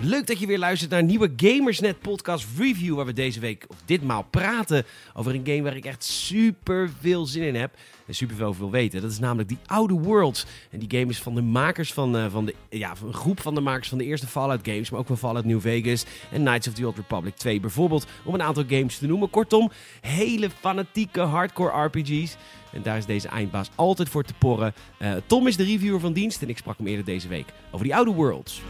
Leuk dat je weer luistert naar een nieuwe Gamersnet podcast review. Waar we deze week, of ditmaal, praten over een game waar ik echt super veel zin in heb. En super veel over wil weten. Dat is namelijk die Outer Worlds. En die game is van de makers van, eh, van de, ja, een groep van de makers van de eerste Fallout games. Maar ook van Fallout New Vegas en Knights of the Old Republic 2 bijvoorbeeld. Om een aantal games te noemen. Kortom, hele fanatieke hardcore RPG's. En daar is deze eindbaas altijd voor te porren. Eh, Tom is de reviewer van dienst en ik sprak hem eerder deze week over die Outer Worlds.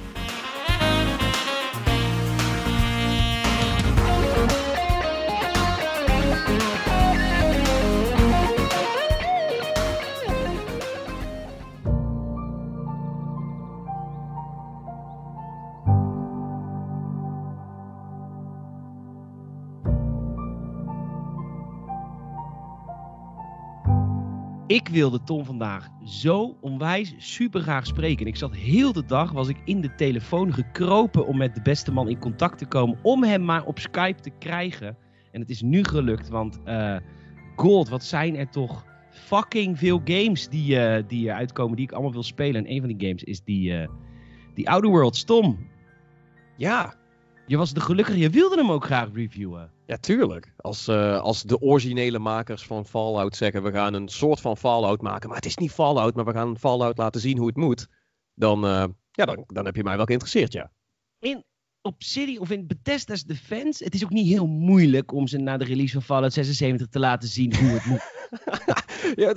Ik wilde Tom vandaag zo onwijs super graag spreken. Ik zat heel de dag, was ik in de telefoon gekropen om met de beste man in contact te komen. Om hem maar op Skype te krijgen. En het is nu gelukt, want uh, god, wat zijn er toch fucking veel games die, uh, die uitkomen die ik allemaal wil spelen. En een van die games is die, uh, die Outer Worlds. Tom. Ja. Je was de gelukkige, je wilde hem ook graag reviewen. Ja, tuurlijk. Als, uh, als de originele makers van Fallout zeggen: we gaan een soort van Fallout maken, maar het is niet Fallout, maar we gaan Fallout laten zien hoe het moet. Dan, uh, ja, dan, dan heb je mij wel geïnteresseerd, ja. In Obsidian of in Bethesda's defense, het is ook niet heel moeilijk om ze na de release van Fallout 76 te laten zien hoe het moet. ja,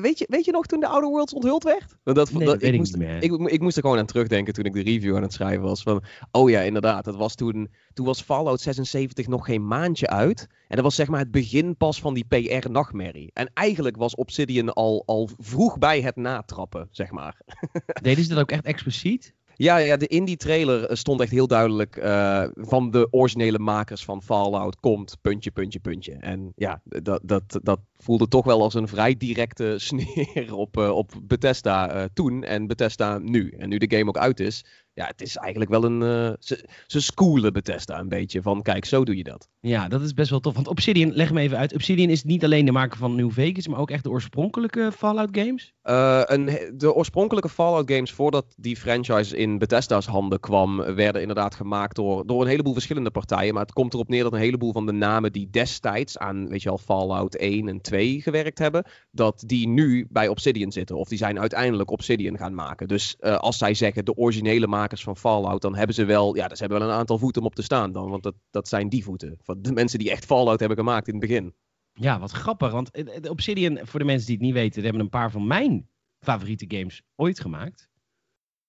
weet, je, weet je nog toen de Outer Worlds onthuld werd? Dat, nee, dat, ik, ik, moest, ik, ik, moest er gewoon aan terugdenken toen ik de review aan het schrijven was. Van, oh ja, inderdaad. Dat was toen, toen was Fallout 76 nog geen maandje uit. En dat was zeg maar het begin pas van die PR-nachtmerrie. En eigenlijk was Obsidian al, al vroeg bij het natrappen, zeg maar. Deden ze dat ook echt expliciet? Ja, ja, de indie trailer stond echt heel duidelijk uh, van de originele makers van Fallout komt puntje, puntje, puntje. En ja, dat, dat, dat voelde toch wel als een vrij directe sneer op, uh, op Bethesda uh, toen en Bethesda nu. En nu de game ook uit is, ja, het is eigenlijk wel een. Uh, ze, ze schoolen Bethesda een beetje van: kijk, zo doe je dat. Ja, dat is best wel tof. Want Obsidian, leg me even uit. Obsidian is niet alleen de maker van New Vegas, maar ook echt de oorspronkelijke Fallout games? Een, de oorspronkelijke Fallout games, voordat die franchise in Bethesda's handen kwam, werden inderdaad gemaakt door, door een heleboel verschillende partijen. Maar het komt erop neer dat een heleboel van de namen die destijds aan, weet je wel, Fallout 1 en 2 gewerkt hebben, dat die nu bij Obsidian zitten. Of die zijn uiteindelijk Obsidian gaan maken. Dus uh, als zij zeggen de originele makers van Fallout, dan hebben ze wel, ja, ze hebben wel een aantal voeten om op te staan dan. Want dat, dat zijn die voeten. Van de mensen die echt Fallout hebben gemaakt in het begin. Ja, wat grappig. Want de Obsidian, voor de mensen die het niet weten, hebben een paar van mijn favoriete games ooit gemaakt.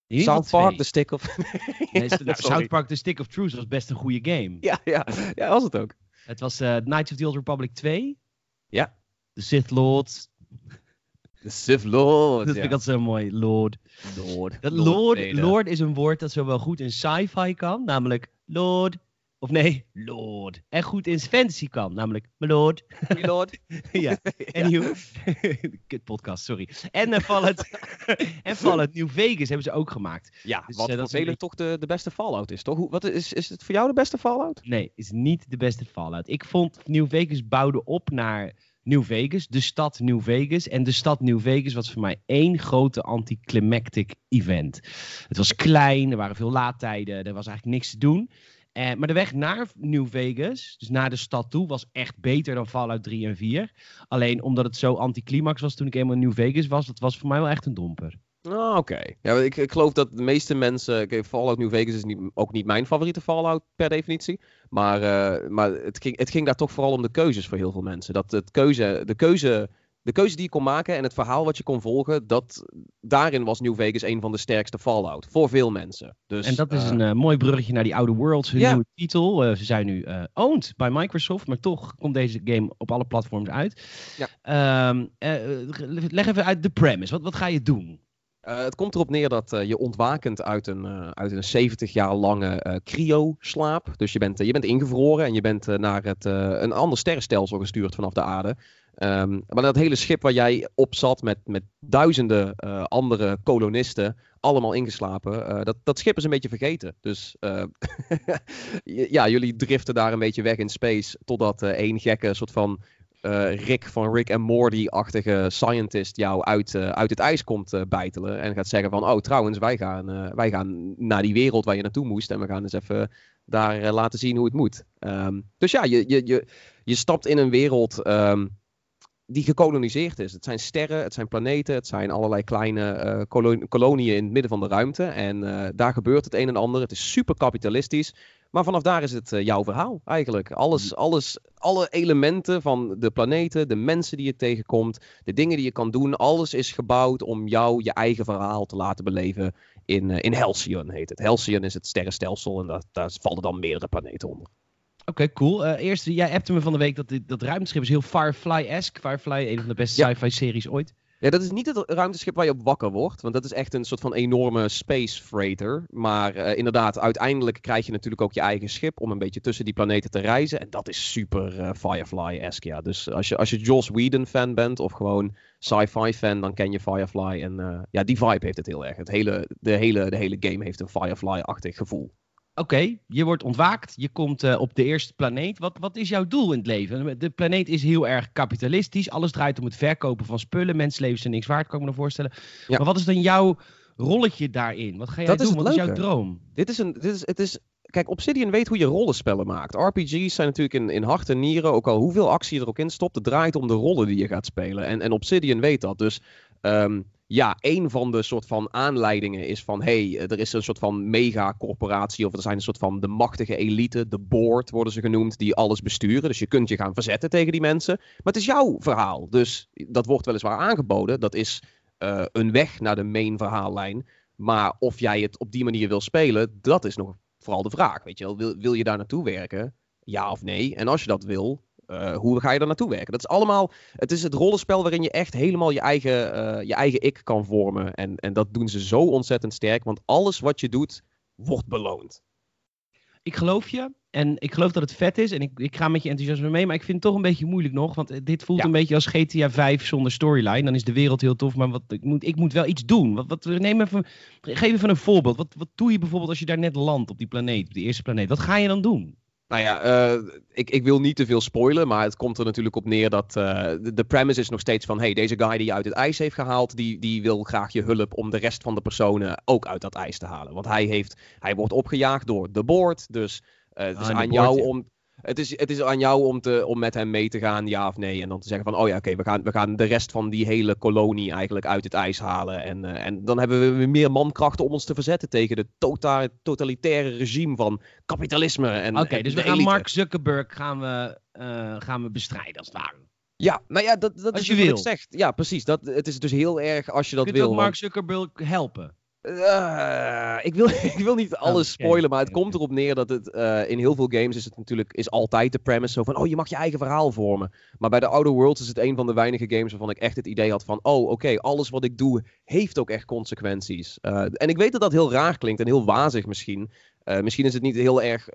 South Park, The Stick of... nee, ja, nou, South Park, The Stick of Truth was best een goede game. Ja, ja, ja was het ook. Het was uh, Knights of the Old Republic 2. Ja. The Sith Lord. De Sith Lord. Dat vind ja. ik altijd zo mooi. Lord. Lord. Dat Lord, Lord, Lord is een woord dat zowel goed in sci-fi kan, namelijk Lord. Of nee, Lord. En goed in fantasy kan, namelijk my Lord. My Lord. ja. En ja. Kut podcast, sorry. En uh, Fallout, en Fallout New Vegas hebben ze ook gemaakt. Ja, dus, wat uh, velen beetje... toch de, de beste Fallout is, toch? Hoe, wat is, is het voor jou de beste Fallout? Nee, is niet de beste Fallout. Ik vond New Vegas bouwde op naar New Vegas, de stad New Vegas. En de stad New Vegas was voor mij één grote anticlimactic event. Het was klein, er waren veel laadtijden, er was eigenlijk niks te doen. Eh, maar de weg naar New Vegas, dus naar de stad toe, was echt beter dan Fallout 3 en 4. Alleen omdat het zo anticlimax was toen ik eenmaal in New Vegas was, dat was voor mij wel echt een domper. Oh, Oké. Okay. Ja, ik, ik geloof dat de meeste mensen. Fallout New Vegas is niet, ook niet mijn favoriete Fallout per definitie. Maar, uh, maar het, ging, het ging daar toch vooral om de keuzes voor heel veel mensen. Dat het keuze, de, keuze, de keuze die je kon maken en het verhaal wat je kon volgen. Dat, daarin was New Vegas een van de sterkste Fallout. Voor veel mensen. Dus, en dat is uh, een uh, mooi bruggetje naar die Outer Worlds. Hun nieuwe titel. Ze zijn nu owned bij Microsoft. Maar toch komt deze game op alle platforms uit. Ja. Um, leg even uit de premise. Wat, wat ga je doen? Uh, het komt erop neer dat uh, je ontwakend uit een, uh, uit een 70 jaar lange cryo-slaap. Dus je bent, je bent ingevroren en je bent naar het, een ander sterrenstelsel gestuurd vanaf de aarde. Um, maar dat hele schip waar jij op zat met, met duizenden andere kolonisten, allemaal ingeslapen, dat, dat schip is een beetje vergeten. Dus ja, jullie driften daar een beetje weg in space totdat één gekke soort van eh, Rick van Rick en Morty-achtige scientist jou uit, eh, uit het ijs komt uh, bijtelen. En gaat zeggen van, oh trouwens, wij gaan, wij gaan naar die wereld waar je naartoe moest. En we gaan eens even daar laten zien hoe het moet. Ehm, dus ja, je, je, je, je stapt in een wereld ehm, die gekoloniseerd is. Het zijn sterren, het zijn planeten, het zijn allerlei kleine koloniën in het midden van de ruimte. En daar gebeurt het een en ander. Het is super kapitalistisch. Maar vanaf daar is het uh, jouw verhaal eigenlijk. Alles, mm. alles, alle elementen van de planeten, de mensen die je tegenkomt, de dingen die je kan doen, alles is gebouwd om jou je eigen verhaal te laten beleven in, uh, in Halcyon heet het. Halcyon is het sterrenstelsel en daar, daar vallen dan meerdere planeten onder. Oké, cool. Uh, eerst, jij appte me van de week dat dit, dat ruimteschip is heel Firefly-esque. Firefly, een van de beste sci-fi series ooit. Ja, dat is niet het ruimteschip waar je op wakker wordt. Want dat is echt een soort van enorme space freighter. Maar uh, inderdaad, uiteindelijk krijg je natuurlijk ook je eigen schip om een beetje tussen die planeten te reizen. En dat is super uh, Firefly-esque, ja. Dus als je, als je Joss Whedon fan bent of gewoon sci-fi fan, dan ken je Firefly. En ja, die vibe heeft het heel erg. Het hele, de, hele, de hele game heeft een Firefly-achtig gevoel. Oké, je wordt ontwaakt, je komt uh, op de eerste planeet. Wat, wat is jouw doel in het leven? De planeet is heel erg kapitalistisch. Alles draait om het verkopen van spullen. Mensenlevens zijn niks waard, kan ik me nog voorstellen. Ja. Maar wat is dan jouw rolletje daarin? Wat ga jij dat doen? Is wat is jouw droom? Dit is een, dit is, het is, kijk, Obsidian weet hoe je rollenspellen maakt. RPG's zijn natuurlijk in, in hart en nieren, ook al hoeveel actie je er ook in stopt, het draait om de rollen die je gaat spelen. En, en Obsidian weet dat. Dus um, ja, een van de soort van aanleidingen is van hey, er is een soort van megacorporatie of er zijn een soort van de machtige elite, de board worden ze genoemd, die alles besturen. Dus je kunt je gaan verzetten tegen die mensen. Maar het is jouw verhaal. Dus dat wordt weliswaar aangeboden. Dat is uh, een weg naar de main verhaallijn. Maar of jij het op die manier wil spelen, dat is nog vooral de vraag. Weet je wel, wil, wil je daar naartoe werken? Ja of nee? En als je dat wil, uh, hoe ga je er naartoe werken? Dat is allemaal, het is het rollenspel waarin je echt helemaal je eigen, uh, je eigen ik kan vormen. En, en dat doen ze zo ontzettend sterk, want alles wat je doet, wordt beloond. Ik geloof je. En ik geloof dat het vet is. En ik, ik ga met je enthousiasme mee. Maar ik vind het toch een beetje moeilijk nog. Want dit voelt een beetje als GTA 5 zonder storyline. Dan is de wereld heel tof. Maar wat, ik, moet, ik moet wel iets doen. Wat, wat, neem even, geef even een voorbeeld. Wat, wat doe je bijvoorbeeld als je daar net landt op die planeet? Op die eerste planeet. Wat ga je dan doen? Nou ja, uh, ik, ik wil niet te veel spoilen, maar het komt er natuurlijk op neer dat uh, de, de, premise is nog steeds van, hey, deze guy die je uit het ijs heeft gehaald, die, die wil graag je hulp om de rest van de personen ook uit dat ijs te halen. Want hij, heeft, hij wordt opgejaagd door de board, dus uh, het is ah, aan jou om het is, het is aan jou om, te, om met hem mee te gaan, ja of nee. En dan te zeggen van, oh ja, oké, we, gaan, we gaan de rest van die hele kolonie eigenlijk uit het ijs halen. En, uh, en dan hebben we meer mankrachten om ons te verzetten tegen het tota totalitaire regime van kapitalisme. Oké, dus we gaan Mark Zuckerberg gaan we, uh, gaan we bestrijden, als het ware. Ja, nou ja, dat, dat als is je wil. wat ik zeg. Ja, precies. Dat, het is dus heel erg als je dat Kunt wil. Kunt Mark Zuckerberg helpen? Uh, ik, wil, ik wil niet alles spoilen, maar het komt erop neer dat het uh, in heel veel games is het natuurlijk is altijd de premise zo van oh je mag je eigen verhaal vormen. Maar bij de Outer Worlds is het een van de weinige games waarvan ik echt het idee had van oh oké okay, alles wat ik doe heeft ook echt consequenties. Uh, en ik weet dat dat heel raar klinkt en heel wazig misschien. misschien is het niet heel erg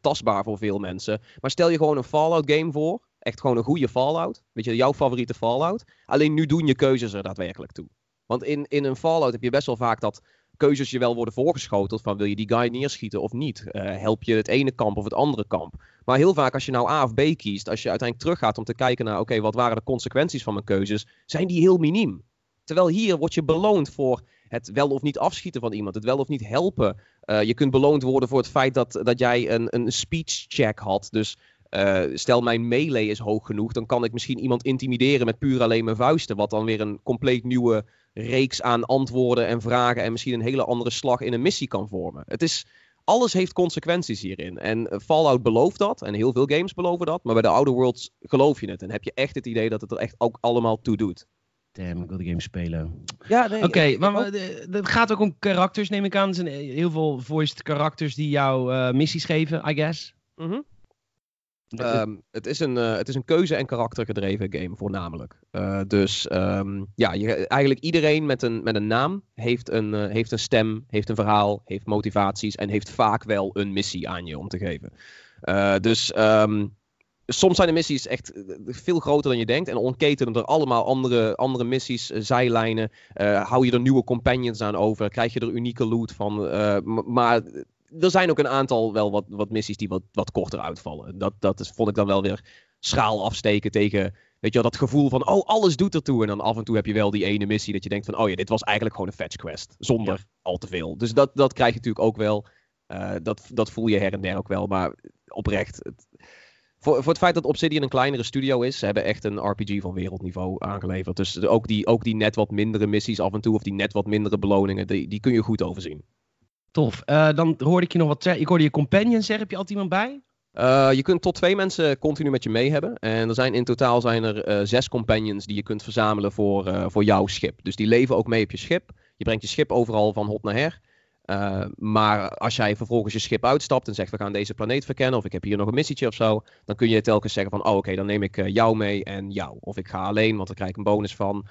tastbaar voor veel mensen. Maar stel je gewoon een Fallout game voor. Echt gewoon een goede Fallout. Weet je, jouw favoriete Fallout. Alleen nu doen je keuzes er daadwerkelijk toe. Want in, in een Fallout heb je best wel vaak dat keuzes je wel worden voorgeschoteld van wil je die guy neerschieten of niet? Uh, help je het ene kamp of het andere kamp? Maar heel vaak als je nou A of B kiest, als je uiteindelijk teruggaat om te kijken naar oké, wat waren de consequenties van mijn keuzes, zijn die heel miniem. Terwijl hier word je beloond voor het wel of niet afschieten van iemand, het wel of niet helpen. Uh, je kunt beloond worden voor het feit dat, dat jij een, een speech check had. Dus uh, stel mijn melee is hoog genoeg, dan kan ik misschien iemand intimideren met puur alleen mijn vuisten. Wat dan weer een compleet nieuwe reeks aan antwoorden en vragen en misschien een hele andere slag in een missie kan vormen. Het is, alles heeft consequenties hierin. En eh, Fallout belooft dat en heel veel games beloven dat. Maar bij de Outer Worlds geloof je het en heb je echt het idee dat het er echt ook allemaal toe doet. Damn, ik wil de game spelen. Ja, nee, Oké, okay, maar het gaat ook om karakters, neem ik aan. Er zijn heel veel voiced karakters die jou uh, missies geven, I guess. Mm Um, het, is een, uh, het is een keuze- en karaktergedreven game, voornamelijk. Uh, dus um, ja, je, eigenlijk iedereen met een, met een naam heeft een, uh, heeft een stem, heeft een verhaal, heeft motivaties en heeft vaak wel een missie aan je om te geven. dus um, soms zijn de missies echt veel groter dan je denkt en ontketenen er allemaal andere, andere missies, zijlijnen. hou je er nieuwe companions aan over, krijg je er unieke loot van. maar er zijn ook een aantal wel wat, wat missies die wat, wat korter uitvallen. Dat, dat is, vond ik dan wel weer schaal afsteken tegen Weet je wel, dat gevoel van, oh, alles doet ertoe. En dan af en toe heb je wel die ene missie dat je denkt van, oh ja, dit was eigenlijk gewoon een fetch quest. Zonder al te veel. Dus dat, dat krijg je natuurlijk ook wel. Uh, dat, dat voel je her en der ook wel. Maar oprecht, het, voor, voor het feit dat Obsidian een kleinere studio is, ze hebben echt een RPG van wereldniveau aangeleverd. Dus ook die, ook die net wat mindere missies af en toe, of die net wat mindere beloningen, die, die kun je goed overzien. Tof. Uh, dan hoorde ik je nog wat zeggen. Ik hoorde je companion zeggen. Heb je altijd iemand bij? Uh, je kunt tot twee mensen continu met je mee hebben. En er zijn in totaal zijn er uh, zes companions die je kunt verzamelen voor, voor jouw schip. Dus die leven ook mee op je schip. Je brengt je schip overal van hot naar her. maar als jij vervolgens je schip uitstapt en zegt we gaan deze planeet verkennen. Of ik heb hier nog een missietje of zo. Dan kun je telkens zeggen van oh oké dan neem ik jou mee en jou. Of ik ga alleen want dan krijg ik een bonus van.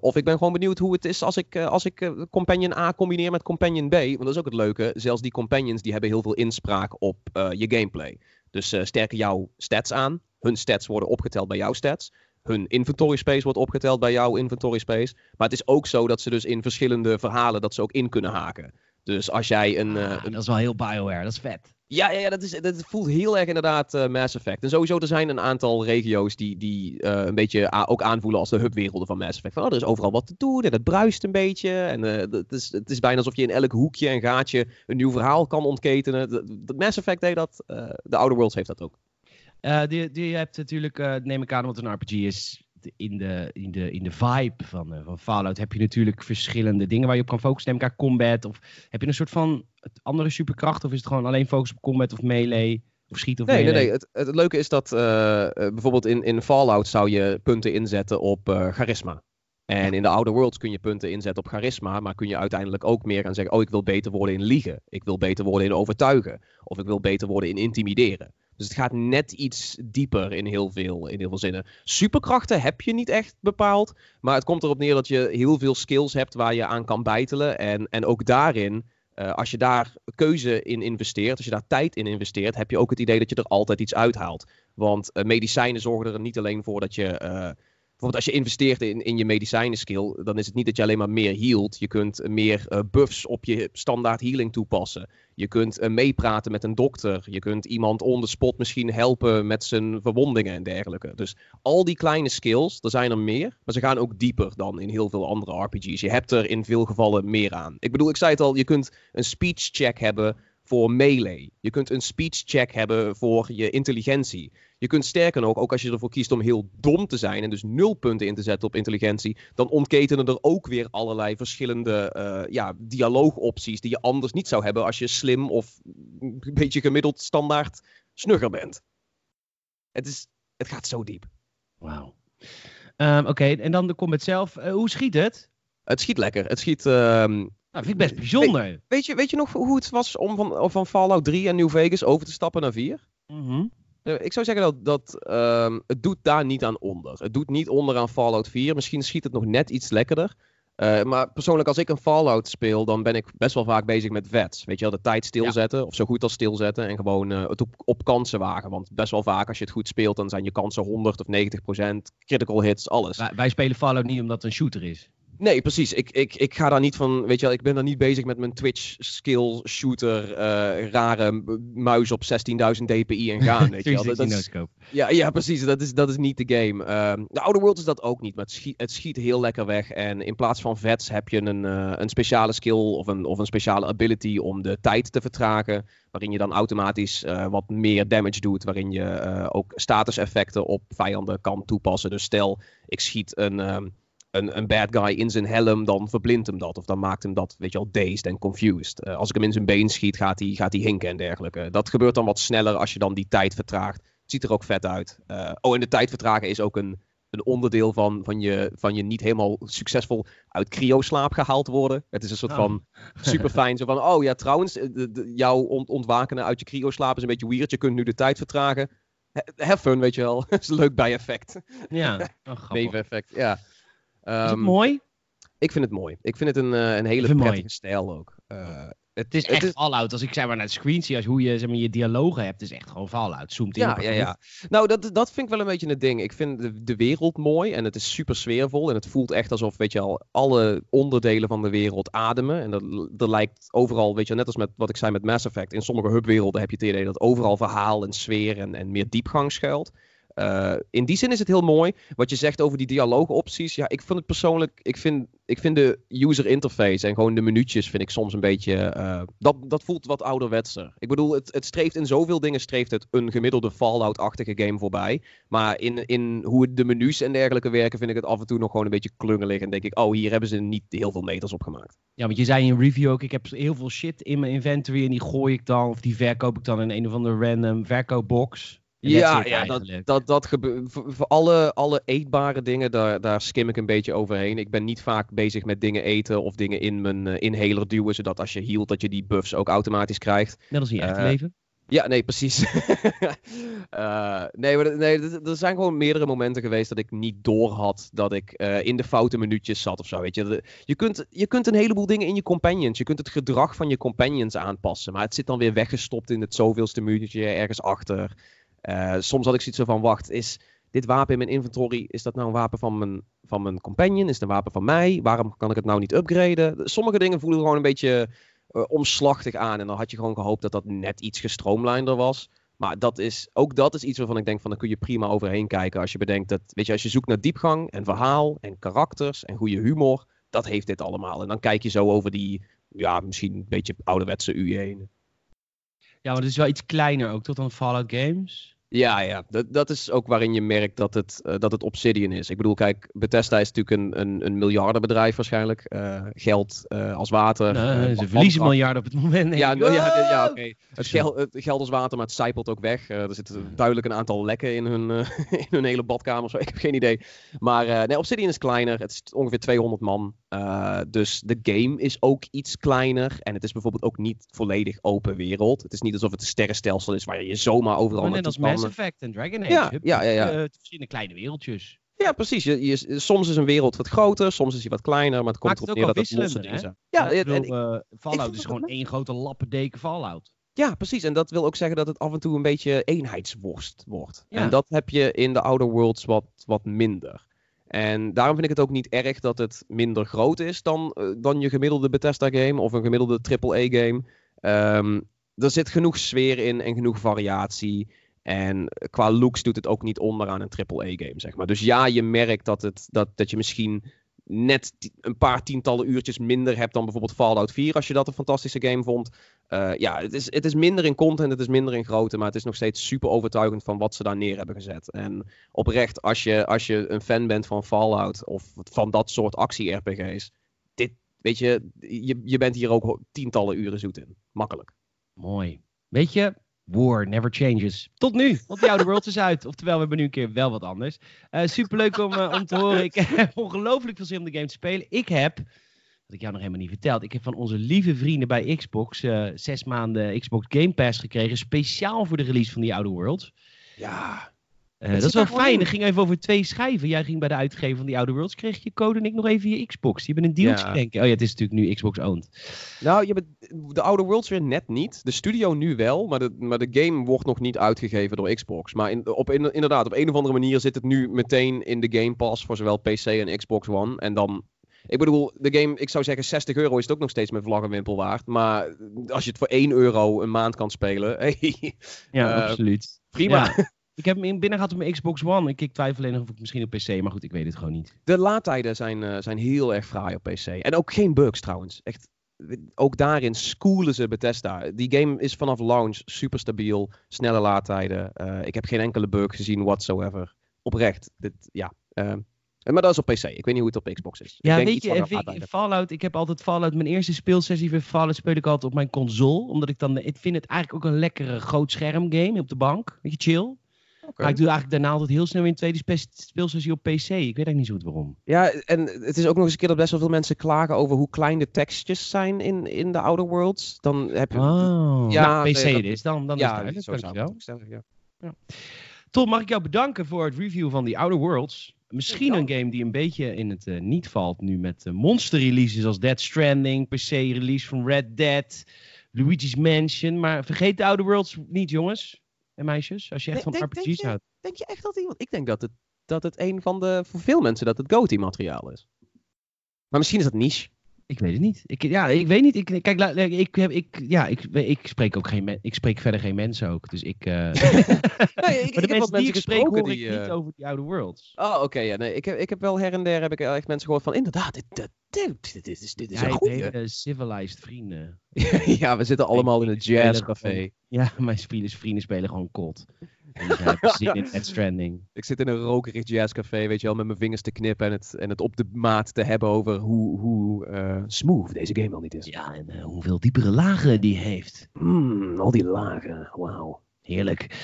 Of ik ben gewoon benieuwd hoe het is als ik, als ik Companion A combineer met Companion B. Want dat is ook het leuke. Zelfs die Companions die hebben heel veel inspraak op je gameplay. Dus sterken jouw stats aan. Hun stats worden opgeteld bij jouw stats. Hun inventory space wordt opgeteld bij jouw inventory space. Maar het is ook zo dat ze dus in verschillende verhalen dat ze ook in kunnen haken. Dus als jij een, ah, een... Dat is wel heel Bioware, dat is vet. Ja, ja, dat, is, dat voelt heel erg inderdaad uh, Mass Effect. En sowieso, er zijn een aantal regio's die, die uh, een beetje ook aanvoelen als de hubwerelden van Mass Effect. Van, oh, er is overal wat te doen en het bruist een beetje. En uh, het, is, het is bijna alsof je in elk hoekje en gaatje een nieuw verhaal kan ontketenen. De, Mass Effect deed dat, de Outer Worlds heeft dat ook. die, die hebt natuurlijk, neem ik aan, wat een RPG is, in de, in de, in de vibe van, uh, van Fallout heb je natuurlijk verschillende dingen waar je op kan focussen. Neem elkaar combat of heb je een soort van andere superkracht of is het gewoon alleen focus op combat of melee? Of schieten of nee, melee? Nee, nee. Het, het leuke is dat uh, bijvoorbeeld in, in Fallout zou je punten inzetten op uh, charisma. En in de Outer Worlds kun je punten inzetten op charisma, maar kun je uiteindelijk ook meer gaan zeggen: Oh, ik wil beter worden in liegen. Ik wil beter worden in overtuigen. Of ik wil beter worden in intimideren. Dus het gaat net iets dieper in heel veel, in heel veel zinnen. Superkrachten heb je niet echt bepaald. Maar het komt erop neer dat je heel veel skills hebt waar je aan kan bijtelen. En, en ook daarin, uh, als je daar keuze in investeert, als je daar tijd in investeert, heb je ook het idee dat je er altijd iets uithaalt. Want uh, medicijnen zorgen er niet alleen voor dat je. Bijvoorbeeld als je investeert in, in je medicijnen skill, dan is het niet dat je alleen maar meer healt. Je kunt meer uh, buffs op je standaard healing toepassen. Je kunt uh, meepraten met een dokter. Je kunt iemand on the spot misschien helpen met zijn verwondingen en dergelijke. Dus al die kleine skills, er zijn er meer. Maar ze gaan ook dieper dan in heel veel andere RPG's. Je hebt er in veel gevallen meer aan. Ik bedoel, ik zei het al, je kunt een speech check hebben voor melee. Je kunt een speech check hebben voor je intelligentie. Je kunt sterker nog, ook als je ervoor kiest om heel dom te zijn en dus nul punten in te zetten op intelligentie, dan ontketenen er ook weer allerlei verschillende uh, ja, dialoogopties die je anders niet zou hebben als je slim of een beetje gemiddeld standaard snugger bent. Het, is, het gaat zo diep. Wauw. Um, Oké, okay, en dan de combat zelf. Uh, hoe schiet het? Het schiet lekker. Het schiet. Um, nou, vind ik best bijzonder. Weet, weet, je, weet je nog hoe het was om van, van Fallout 3 en New Vegas over te stappen naar 4? Mm -hmm. Ik zou zeggen dat, dat um, het doet daar niet aan onder. Het doet niet onder aan Fallout 4. Misschien schiet het nog net iets lekkerder. Uh, maar persoonlijk, als ik een Fallout speel, dan ben ik best wel vaak bezig met vets. Weet je wel, de tijd stilzetten, ja. of zo goed als stilzetten. En gewoon uh, het op, op, kansen wagen. Want best wel vaak, als je het goed speelt, dan zijn je kansen 100 of 90 procent. Critical hits, alles. Wij, wij spelen Fallout niet omdat het een shooter is. Nee, precies. Ik, ik, ik ga daar niet van, weet je wel, ik ben daar niet bezig met mijn Twitch skill shooter, uh, rare muis op 16.000 dpi en gaan. Weet je wel. Dat, dat is, ja, ja, precies. Dat is, dat is niet de game. Uh, de Outer World is dat ook niet, maar het schiet, het schiet heel lekker weg. En in plaats van vets heb je een, uh, een speciale skill of een, of een speciale ability om de tijd te vertragen. Waarin je dan automatisch uh, wat meer damage doet. Waarin je ook status effecten op vijanden kan toepassen. Dus stel, ik schiet een... Um, een, een bad guy in zijn helm, dan verblindt hem dat. Of dan maakt hem dat, weet je al, dazed en confused. Uh, als ik hem in zijn been schiet, gaat hij, gaat hij hinken en dergelijke. Dat gebeurt dan wat sneller als je dan die tijd vertraagt. Het ziet er ook vet uit. Uh, oh, en de tijd vertragen is ook een, een onderdeel van, van, je, van je niet helemaal succesvol uit cryo-slaap gehaald worden. Het is een soort oh. van super fijn. Zo van, oh ja, trouwens, de, de, jouw ont ontwakenen uit je cryo-slaap is een beetje weird. Je kunt nu de tijd vertragen. Have fun, weet je wel. dat is een leuk bijeffect. Ja, oh, Neveneffect, ja. Um, is het ehm, mooi? Ik vind het mooi. Ik vind het een, uh, een hele prettige mooi. stijl ook. Uh, het, het, is echt is... Fallout. Als ik zeg maar naar de screen zie, als hoe je zeg maar, je dialogen hebt, is echt gewoon Fallout. Zoomt in ja, ja, ja. Nou, dat, dat vind ik wel een beetje het ding. Ik vind de, de wereld mooi en het is super sfeervol. En het voelt echt alsof, weet je al, alle onderdelen van de wereld ademen. En dat, er lijkt overal, weet je, net als met wat ik zei met Mass Effect. In sommige hubwerelden heb je het idee dat overal verhaal en sfeer en, en meer diepgang schuilt. Eh, in die zin is het heel mooi. Wat je zegt over die dialoogopties. Ja, ik vind het persoonlijk. Ik vind, ik vind de user interface en gewoon de minuutjes vind ik soms een beetje. eh, dat, dat voelt wat ouderwetser. Ik bedoel, het, het streeft in zoveel dingen streeft het een gemiddelde Fallout-achtige game voorbij. Maar in, in hoe de menus en dergelijke werken, vind ik het af en toe nog gewoon een beetje klungelig. En denk ik, oh, hier hebben ze niet heel veel meters op gemaakt. Ja, want je zei in review ook, ik heb heel veel shit in mijn inventory en die gooi ik dan, of die verkoop ik dan in een of andere random verkoopbox. Ja, ja dat, dat, dat gebeurt. Voor, alle, alle eetbare dingen, daar, daar skim ik een beetje overheen. Ik ben niet vaak bezig met dingen eten of dingen in mijn eh, inhaler duwen, zodat als je healt, dat je die buffs ook automatisch krijgt. Net als in je echte Eh, leven. Ja, nee, precies. Eh, nee, maar, nee, er zijn gewoon meerdere momenten geweest dat ik niet door had dat ik in de foute minuutjes zat of zo. Weet je. Je, kunt, je kunt een heleboel dingen in je companions. Je kunt het gedrag van je companions aanpassen. Maar het zit dan weer weggestopt in het zoveelste minuutje ergens achter. Eh, soms had ik zoiets van: wacht, is dit wapen in mijn inventory, is dat nou een wapen van mijn, van mijn companion? Is het een wapen van mij? Waarom kan ik het nou niet upgraden? Sommige dingen voelen gewoon een beetje eh, omslachtig aan. En dan had je gewoon gehoopt dat dat net iets gestroomlijnder was. Maar dat is, ook dat is iets waarvan ik denk van, daar kun je prima overheen kijken. Als je bedenkt dat, weet je, als je zoekt naar diepgang en verhaal en karakters en goede humor, dat heeft dit allemaal. En dan kijk je zo over die, ja, misschien een beetje ouderwetse UI heen. Ja, maar het is wel iets kleiner ook, tot dan Fallout Games. Ja, ja. Dat, dat is ook waarin je merkt dat het, eh, dat het Obsidian is. Ik bedoel, kijk, Bethesda is natuurlijk een, een, een miljardenbedrijf waarschijnlijk. Eh, geld eh, als water. Nee, ze verliezen miljarden op het moment. Ja, nou, ja, ja, ja, Wow! oké. Het, geld, het geld als water, maar het zijpelt ook weg. Eh, er zitten duidelijk een aantal lekken in hun, eh, in hun hele badkamer of zo. Ik heb geen idee. Maar eh, nee, Obsidian is kleiner. Het is ongeveer 200 man. Eh, dus de game is ook iets kleiner. En het is bijvoorbeeld ook niet volledig open wereld. Het is niet alsof het een sterrenstelsel is waar je zomaar overal net naartoe als kan. Mass Effect en Dragon Age. Ja, Hup, ja, ja, ja. eh, verschillende kleine wereldjes. Ja, precies. Je, je, soms is een wereld wat groter, soms is hij wat kleiner. Maar het komt erop neer dat het losse dingen zijn. Ja, ik en- bedoel, en- eh, Fallout is gewoon één grote lappendeken Fallout. Ja, precies. En dat wil ook zeggen dat het af en toe een beetje eenheidsworst wordt. Ja. En dat heb je in de Outer Worlds wat, wat minder. En daarom vind ik het ook niet erg dat het minder groot is dan, eh, dan je gemiddelde Bethesda-game of een gemiddelde AAA-game. Ehm er zit genoeg sfeer in en genoeg variatie. En qua looks doet het ook niet onder aan een AAA-game, zeg maar. Dus ja, je merkt dat, het, dat, dat je misschien net een paar tientallen uurtjes minder hebt dan bijvoorbeeld Fallout 4, als je dat een fantastische game vond. Eh, ja, het is, het is minder in content, het is minder in grootte, maar het is nog steeds super overtuigend van wat ze daar neer hebben gezet. En oprecht, als je, als je een fan bent van Fallout of van dat soort actie-RPG's, dit, weet je, je, je bent hier ook tientallen uren zoet in. Makkelijk. Mooi. Weet je, war never changes. Tot nu, want die oude world is uit. Oftewel, we hebben nu een keer wel wat anders. Eh superleuk om, eh, om te horen. Ik heb ongelooflijk veel zin om de game te spelen. Ik heb, wat ik jou nog helemaal niet verteld, ik heb van onze lieve vrienden bij Xbox eh, zes maanden Xbox Game Pass gekregen. Speciaal voor de release van die oude world. Ja. Eh, dat is wel fijn. Het ging even over twee schijven. Jij ging bij de uitgever van die oude worlds, kreeg je code en ik nog even je Xbox. Je bent een dealtje Ja. denken. Oh ja, het is natuurlijk nu Xbox owned. Nou, je bent, de Outer Worlds weer net niet. De studio nu wel, maar de, maar de game wordt nog niet uitgegeven door Xbox. Maar in, op, in, inderdaad, op een of andere manier zit het nu meteen in de Game Pass voor zowel PC en Xbox One. En dan, ik bedoel, de game, ik zou zeggen 60 euro is het ook nog steeds met vlag en wimpel waard. Maar als je het voor 1 euro een maand kan spelen, hey, Ja, Eh, absoluut. prima. Ja. Ik heb hem in binnen gehad op mijn Xbox One. Ik, ik twijfel alleen nog of ik misschien op PC, maar goed, ik weet het gewoon niet. De laadtijden zijn, eh, zijn heel erg fraai op PC. En ook geen bugs trouwens. Echt, ook daarin schoolen ze Bethesda. Die game is vanaf launch super stabiel. Snelle laadtijden. Eh, ik heb geen enkele bug gezien whatsoever. Oprecht. Dit, ja. eh, maar dat is op PC. Ik weet niet hoe het op Xbox is. Ja, ik denk weet iets je, vind ik-. Fallout, ik heb altijd Fallout, mijn eerste speelsessie voor Fallout speel ik altijd op mijn console. Omdat ik dan, ik vind het eigenlijk ook een lekkere groot scherm game op de bank. Weet je, chill. Maar ik doe eigenlijk daarna altijd heel snel weer een tweede spe- speelsessie op PC. Ik weet eigenlijk niet zo goed waarom. Ja, en het is ook nog eens een keer dat best wel veel mensen klagen over hoe klein de tekstjes zijn in, in de Outer Worlds. Dan heb je... Oh, Ja, nou, PC nee, dat- is, dan, dan is het ja, duidelijk. zo stellen, ja. Tom, mag ik jou bedanken voor het review van die Outer Worlds. Misschien Ja. een game die een beetje in het eh, niet valt nu met eh, monster releases als Dead Stranding, PC release van Red Dead, Luigi's Mansion. Maar vergeet de Outer Worlds niet, jongens en meisjes, als je echt van denk- denk RPG's je- houdt. Denk je echt dat iemand... Ik denk dat het, dat het een van de... Voor veel mensen dat het GOTY materiaal is. Maar misschien is dat niche. Ik weet het niet. Ik, ja, ik weet niet. Ik, kijk, ik, heb, ik, ja, ik, ik spreek ook geen Ik spreek verder geen mensen ook. Dus ik. eh, Nee, ik, maar de ik heb wat mensen die ik spreek, ik die, niet eh, over die oude worlds. Oh, oké. ja, nee, ik, heb, ik heb wel her en der heb ik echt mensen gehoord van, inderdaad, dit, dit, dit, dit is, dit is een goeie. hele civilized vrienden. ja, we zitten allemaal in een jazzcafé. Ja, mijn vrienden spelen gewoon kot. Zin in Death Stranding. Ik zit in een rokerig jazzcafé, weet je wel, met mijn vingers te knippen en het, en het op de maat te hebben over hoe, hoe eh, smooth deze game wel niet is. Ja, en eh, hoeveel diepere lagen die heeft. Mm, al die lagen, wauw. Heerlijk.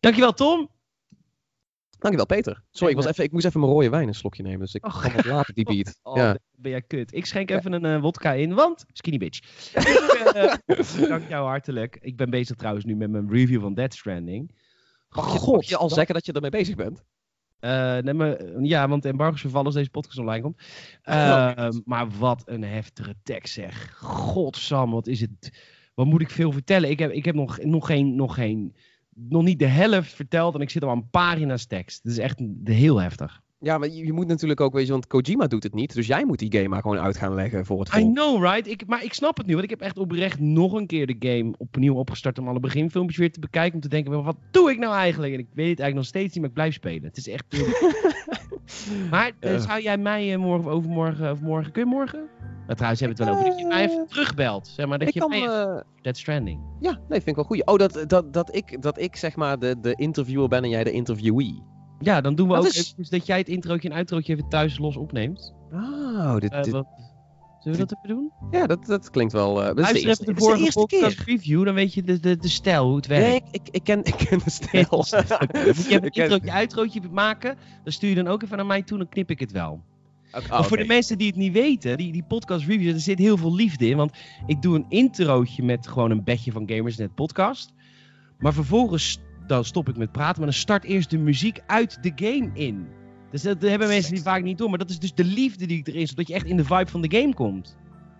Dankjewel, Tom. Dankjewel, Peter. Sorry, ik, was En, even, ik moest even mijn rode wijn een slokje nemen, dus ik kan wat later die beat. Oh, ja. ben jij kut. Ik schenk even een eh, wodka in, want skinny bitch. Ik, eh, dank jou hartelijk. Ik ben bezig trouwens nu met mijn review van Dead Stranding. Mag, je, God, mag je al dat- zeggen dat je ermee bezig bent? Eh, nee, maar, ja, want de embargo is vervallen als deze podcast online komt. Oh, Eh, maar wat een heftige tekst zeg. Godsam, wat is het... Wat moet ik veel vertellen? Ik heb, ik heb nog, nog geen... Nog geen nog niet de helft verteld en ik zit al aan pagina's tekst. Het is echt heel heftig. Ja, maar je, moet natuurlijk ook, weet je, want Kojima doet het niet, dus jij moet die game maar gewoon uit gaan leggen voor het I volk. know, right? Ik, maar ik snap het nu, want ik heb echt oprecht nog een keer de game opnieuw opgestart om alle beginfilmpjes weer te bekijken. Om te denken, wat doe ik nou eigenlijk? En ik weet het eigenlijk nog steeds niet, maar ik blijf spelen. Het is echt... maar eh, Ja. zou jij mij eh, morgen of overmorgen, of morgen, kun je morgen? Nou, trouwens, hebben we het wel over dat je mij even terugbelt. Zeg maar, dat ik je kan, eh, Dead Stranding. ja, nee, vind ik wel goed. Oh, dat, dat, dat, ik, dat ik zeg maar de, de interviewer ben en jij de interviewee. Ja, dan doen we Dat ook is- dat jij het introotje en outrootje even thuis los opneemt. Oh, dit, Eh, dit- wat- Zullen we dat even doen? ja, dat, dat klinkt wel... de Luister even de de vorige eerste podcast review, dan weet je de, de, de stijl, hoe het werkt. Nee, ik, ik, ik, ken, ik ken de stijl. Moet je even een introotje, uitrootje maken. Dan stuur je dan ook even naar mij toe, dan knip ik het wel. Oké, maar voor oké. de mensen die het niet weten, die, die podcast reviews, er zit heel veel liefde in. Want ik doe een introotje met gewoon een bedje van Gamersnet podcast. Maar vervolgens dan stop ik met praten, maar dan start eerst de muziek uit de game in. Dus dat hebben mensen die vaak niet door. Maar dat is dus de liefde die erin zit, zodat je echt in de vibe van de game komt.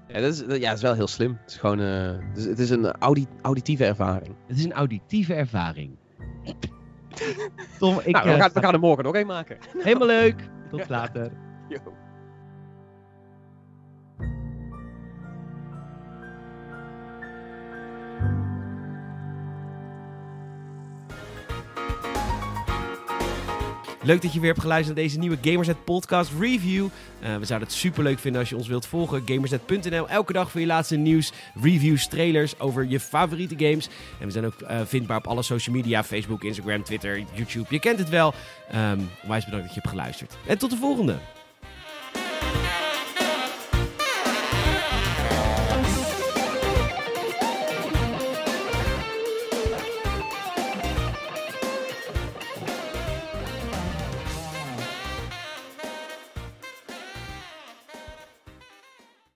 Ja, dat is, dat- ja, dat is wel heel slim. Het is gewoon eh, dus het is een audi, auditieve ervaring. Het is een auditieve ervaring. Tom, ik... nou, we, eh, gaan, we gaan er morgen nog één maken. Helemaal leuk. Tot later. Yo. Leuk dat je weer hebt geluisterd naar deze nieuwe Gamersnet podcast review. Eh, we zouden het super leuk vinden als je ons wilt volgen. Gamersnet.nl, elke dag voor je laatste nieuws, reviews, trailers over je favoriete games. En we zijn ook eh, vindbaar op alle social media, Facebook, Instagram, Twitter, YouTube. Je kent het wel. Ehm onwijs bedankt dat je hebt geluisterd. En tot de volgende.